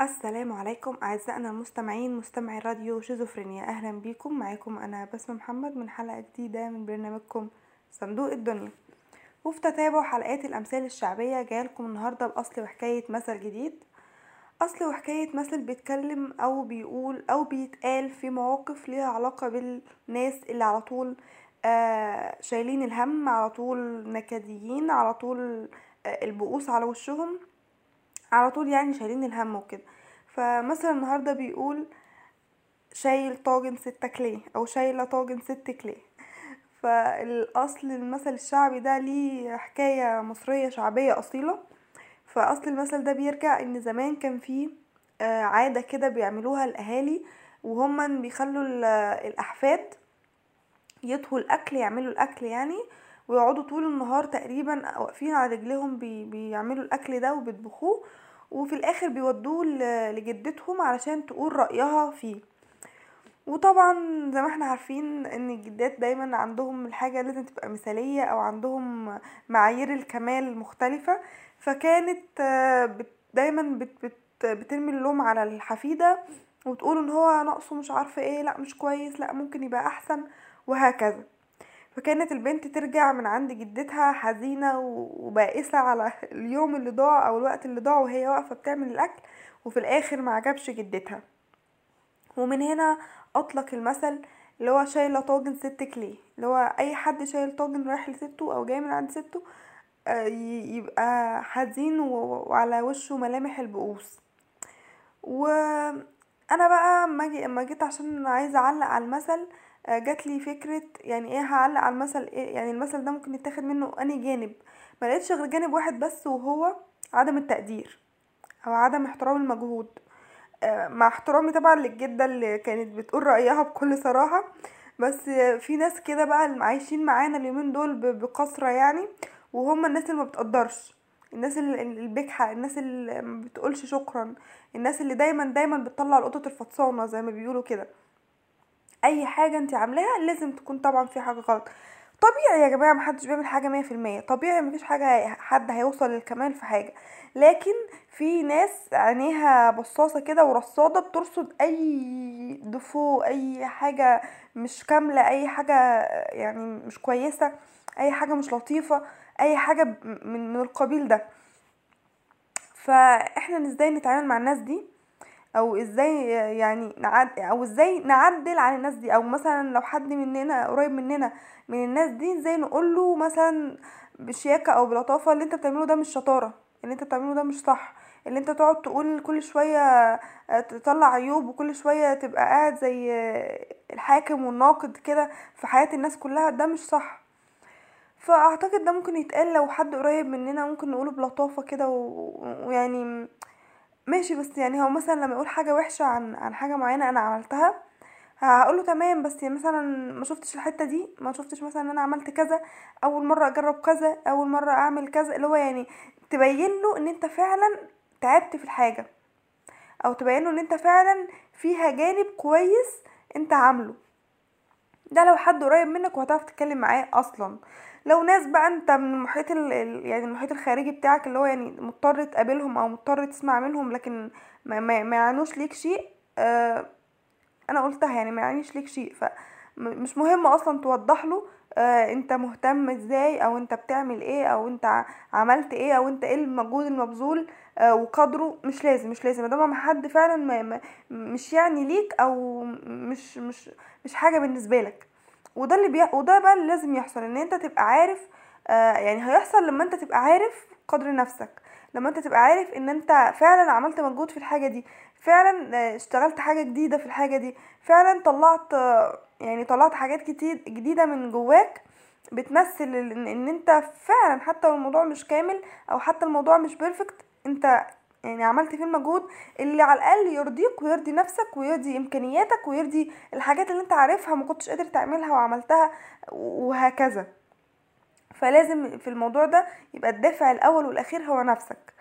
السلام عليكم أعزائنا المستمعين مستمعي راديو شيزوفرينيا. أهلا بيكم. معاكم أنا بسمة محمد من حلقة جديدة من برنامجكم صندوق الدنيا. وفي تتابع حلقات الأمثال الشعبية جايلكم النهاردة بأصل وحكاية مثل جديد. أصل وحكاية مثل بيتكلم أو بيقول أو بيتقال في مواقف ليها علاقة بالناس اللي على طول آه شايلين الهم على طول نكديين على طول آه البؤوس على وشهم. على طول يعني شايلين الهم وكده. فمثلا النهارده بيقول شايل طاجن ستة ليه أو شايلة طاجن ستك ليه فالأصل المثل الشعبي ده ليه حكاية مصرية شعبية أصيلة. فأصل المثل ده بيرجع إن زمان كان فيه آه، عادة كده بيعملوها الأهالي وهم بيخلوا ال- الأحفاد يطهوا الأكل يعملوا الأكل يعني ويقعدوا طول النهار تقريبا واقفين على رجليهم بي بيعملوا الأكل ده وبيطبخوه وفي الآخر بيودوه لجدتهم علشان تقول رأيها فيه. وطبعا زي ما إحنا عارفين إن الجدات دايما عندهم الحاجة لازم تبقى مثالية أو عندهم معايير الكمال مختلفة فكانت دايما بت بت بترمي اللوم على الحفيدة وتقول إن هو ناقصه مش عارفة إيه لأ مش كويس لأ ممكن يبقى أحسن وهكذا. فكانت البنت ترجع من عند جدتها حزينة وبائسة على اليوم اللي ضاع أو الوقت اللي ضاع وهي واقفة بتعمل الأكل وفي الآخر ما عجبش جدتها. ومن هنا أطلق المثل اللي هو شايله طاجن ستك ليه اللي هو أي حد شايل طاجن رايح لسته أو جاي من عند سته آه، يبقى حزين وعلى وشه ملامح البؤوس. وأنا بقى اما جي- اما جيت عشان عايزة أعلق على المثل جات لي فكرة يعني إيه هعلق على المثل إيه يعني المثل ده ممكن يتاخد منه أنهي جانب؟ ما لقيتش غير جانب واحد بس وهو عدم التقدير أو عدم احترام المجهود. آه، مع احترامي طبعا للجدة اللي كانت بتقول رأيها بكل صراحة بس في ناس كده بقى اللي عايشين معانا اليومين دول ب- بكثرة يعني وهم الناس اللي ما بتقدرش الناس ال- ال- البجحة الناس اللي ما بتقولش شكرا الناس اللي دايما دايما بتطلع القطط الفطسانة زي ما بيقولوا كده. أي حاجة انت عاملاها لازم تكون طبعا في حاجة غلط. طبيعي يا جماعة محدش بيعمل حاجة مية في المية. طبيعي مفيش حاجة حد هيوصل للكمال في حاجة. لكن في ناس عينيها بصاصة كده ورصادة بترصد أي دفو أي حاجة مش كاملة أي حاجة يعني مش كويسة أي حاجة مش لطيفة أي حاجة من من القبيل ده. فإحنا إزاي نتعامل مع الناس دي؟ أو إزاي يعني نعد أو إزاي نعدل عن الناس دي أو مثلا لو حد مننا قريب مننا من الناس دي إزاي نقول له مثلا بشياكة أو بلطافة اللي أنت بتعمله ده مش شطارة اللي أنت بتعمله ده مش صح اللي أنت تقعد تقول كل شوية آه، تطلع عيوب وكل شوية تبقى قاعد زي الحاكم والناقد كده في حياة الناس كلها ده مش صح. فأعتقد ده ممكن يتقال لو حد قريب مننا ممكن نقوله بلطافة كده ويعني ماشي بس يعني هو مثلا لما يقول حاجة وحشة عن عن حاجة معينة أنا عملتها هقوله تمام بس يعني مثلا ما شفتش الحتة دي ما شفتش مثلا إن أنا عملت كذا أول مرة أجرب كذا أول مرة أعمل كذا اللي هو يعني تبين له إن أنت فعلا تعبت في الحاجة أو تبين له إن أنت فعلا فيها جانب كويس أنت عامله. ده لو حد قريب منك وهتعرف تتكلم معاه أصلا. لو ناس بقى أنت من المحيط ال... ال- يعني المحيط الخارجي بتاعك اللي هو يعني مضطر تقابلهم أو مضطر تسمع منهم لكن ما, ما, ما يعنوش ليك شيء آه أنا قلتها يعني ما يعنيش ليك شيء. فمش مهم أصلا توضح له انت مهتم إزاي؟ أو انت بتعمل إيه؟ أو انت عملت إيه؟ أو انت إيه المجهود المبذول؟ آه وقدره مش لازم مش لازم. ده ما حد فعلا ما مش يعني ليك أو مش مش مش حاجة بالنسبة لك. وده اللي بي... وده بقى اللي لازم يحصل ان انت تبقى عارف آه يعني هيحصل لما انت تبقى عارف قدر نفسك. لما انت تبقى عارف ان انت فعلا عملت مجهود في الحاجة دي فعلا آه، اشتغلت حاجة جديدة في الحاجة دي فعلا طلعت آه، يعني طلعت حاجات كتير جديدة من جواك بتمثل ان أنت فعلا حتى لو الموضوع مش كامل أو حتى الموضوع مش بيرفكت أنت يعني عملت فيه المجهود اللي على الأقل يرضيك ويرضي نفسك ويرضي إمكانياتك ويرضي الحاجات اللي أنت عارفها ما كنتش قادر تعملها وعملتها وهكذا. فلازم في الموضوع ده يبقى الدافع الأول والأخير هو نفسك.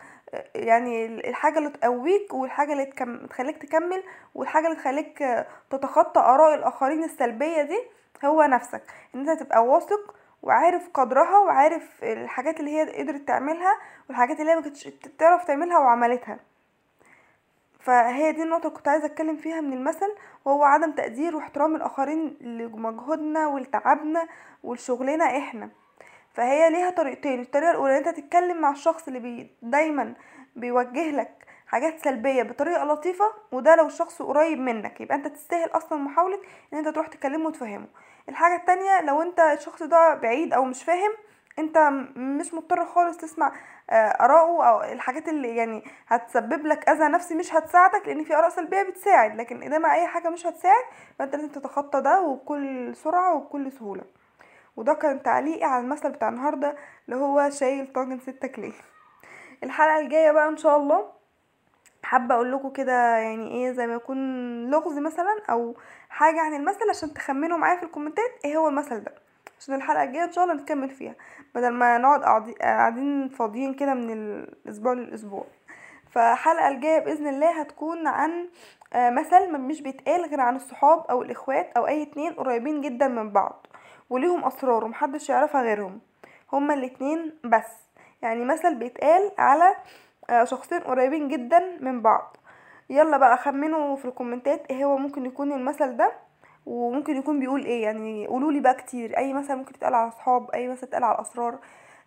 يعني الحاجة اللي تقويك والحاجة اللي. تخليك تكمل والحاجة اللي تخليك تتخطى آراء الآخرين السلبية دي هو نفسك إن أنت تبقى واثق وعارف قدرها وعارف الحاجات اللي هي قدرت تعملها والحاجات اللي هي ما كانتش تعرف تعملها وعملتها فهي دي النقطة اللي كنت عايزة أتكلم فيها من المثل وهو عدم تقدير واحترام الآخرين لمجهودنا ولتعبنا ولشغلنا إحنا فهي ليها طريقتين. الطريقة الأولى إن أنت تتكلم مع الشخص اللي بي دايما بيوجه لك حاجات سلبية بطريقة لطيفة وده لو الشخص قريب منك. يبقى أنت تستاهل أصلا محاولة إن أنت تروح تكلمه وتفهمه. الحاجة التانية لو أنت الشخص ده بعيد أو مش فاهم أنت مش مضطر خالص تسمع آه، آراءه أو الحاجات اللي يعني هتسبب لك أذى نفسي مش هتساعدك لأن في آراء سلبية بتساعد. لكن انما أي حاجة مش هتساعد فأنت لازم تتخطى ده وبكل سرعة وبكل سهولة. وده كان تعليقي على المثل بتاع النهارده اللي هو شايل طاجن ستك ليه الحلقة الجاية بقى إن شاء الله حابة أقول لكم كده يعني إيه زي ما يكون لغز مثلا أو حاجة عن المثل عشان تخمنوا معايا في الكومنتات إيه هو المثل ده. عشان الحلقة الجاية إن شاء الله نكمل فيها بدل ما نقعد قاعدي- قاعدين فاضيين كده من الأسبوع للأسبوع. فالحلقة الجاية بإذن الله هتكون عن آه، مثل مش بيتقال غير عن الصحاب أو الإخوات أو أي اتنين قريبين جدا من بعض. وليهم أسرار ومحدش يعرفها غيرهم. هما الاتنين بس. يعني مثل بيتقال على آه، شخصين قريبين جدا من بعض. يلا بقى خمنوا في الكومنتات إيه هو ممكن يكون المثل ده وممكن يكون بيقول إيه. يعني قولوا لي بقى كتير. أي مثل ممكن يتقال على أصحاب أي مثل يتقال على الاسرار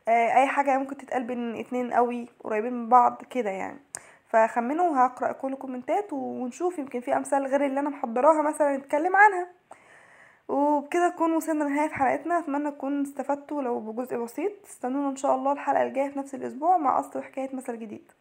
آه، أي حاجة ممكن تتقال بين اتنين قوي قريبين من بعض كده يعني. فخمنوا هقرا كل الكومنتات ونشوف يمكن في أمثال غير اللي أنا محضراها مثلا نتكلم عنها. وبكده نكون وصلنا لنهاية حلقتنا. أتمنى تكونوا استفدتوا. لو بجزء بسيط استنونا إن شاء الله الحلقة الجاية في نفس الأسبوع مع اصل وحكاية مثل جديد.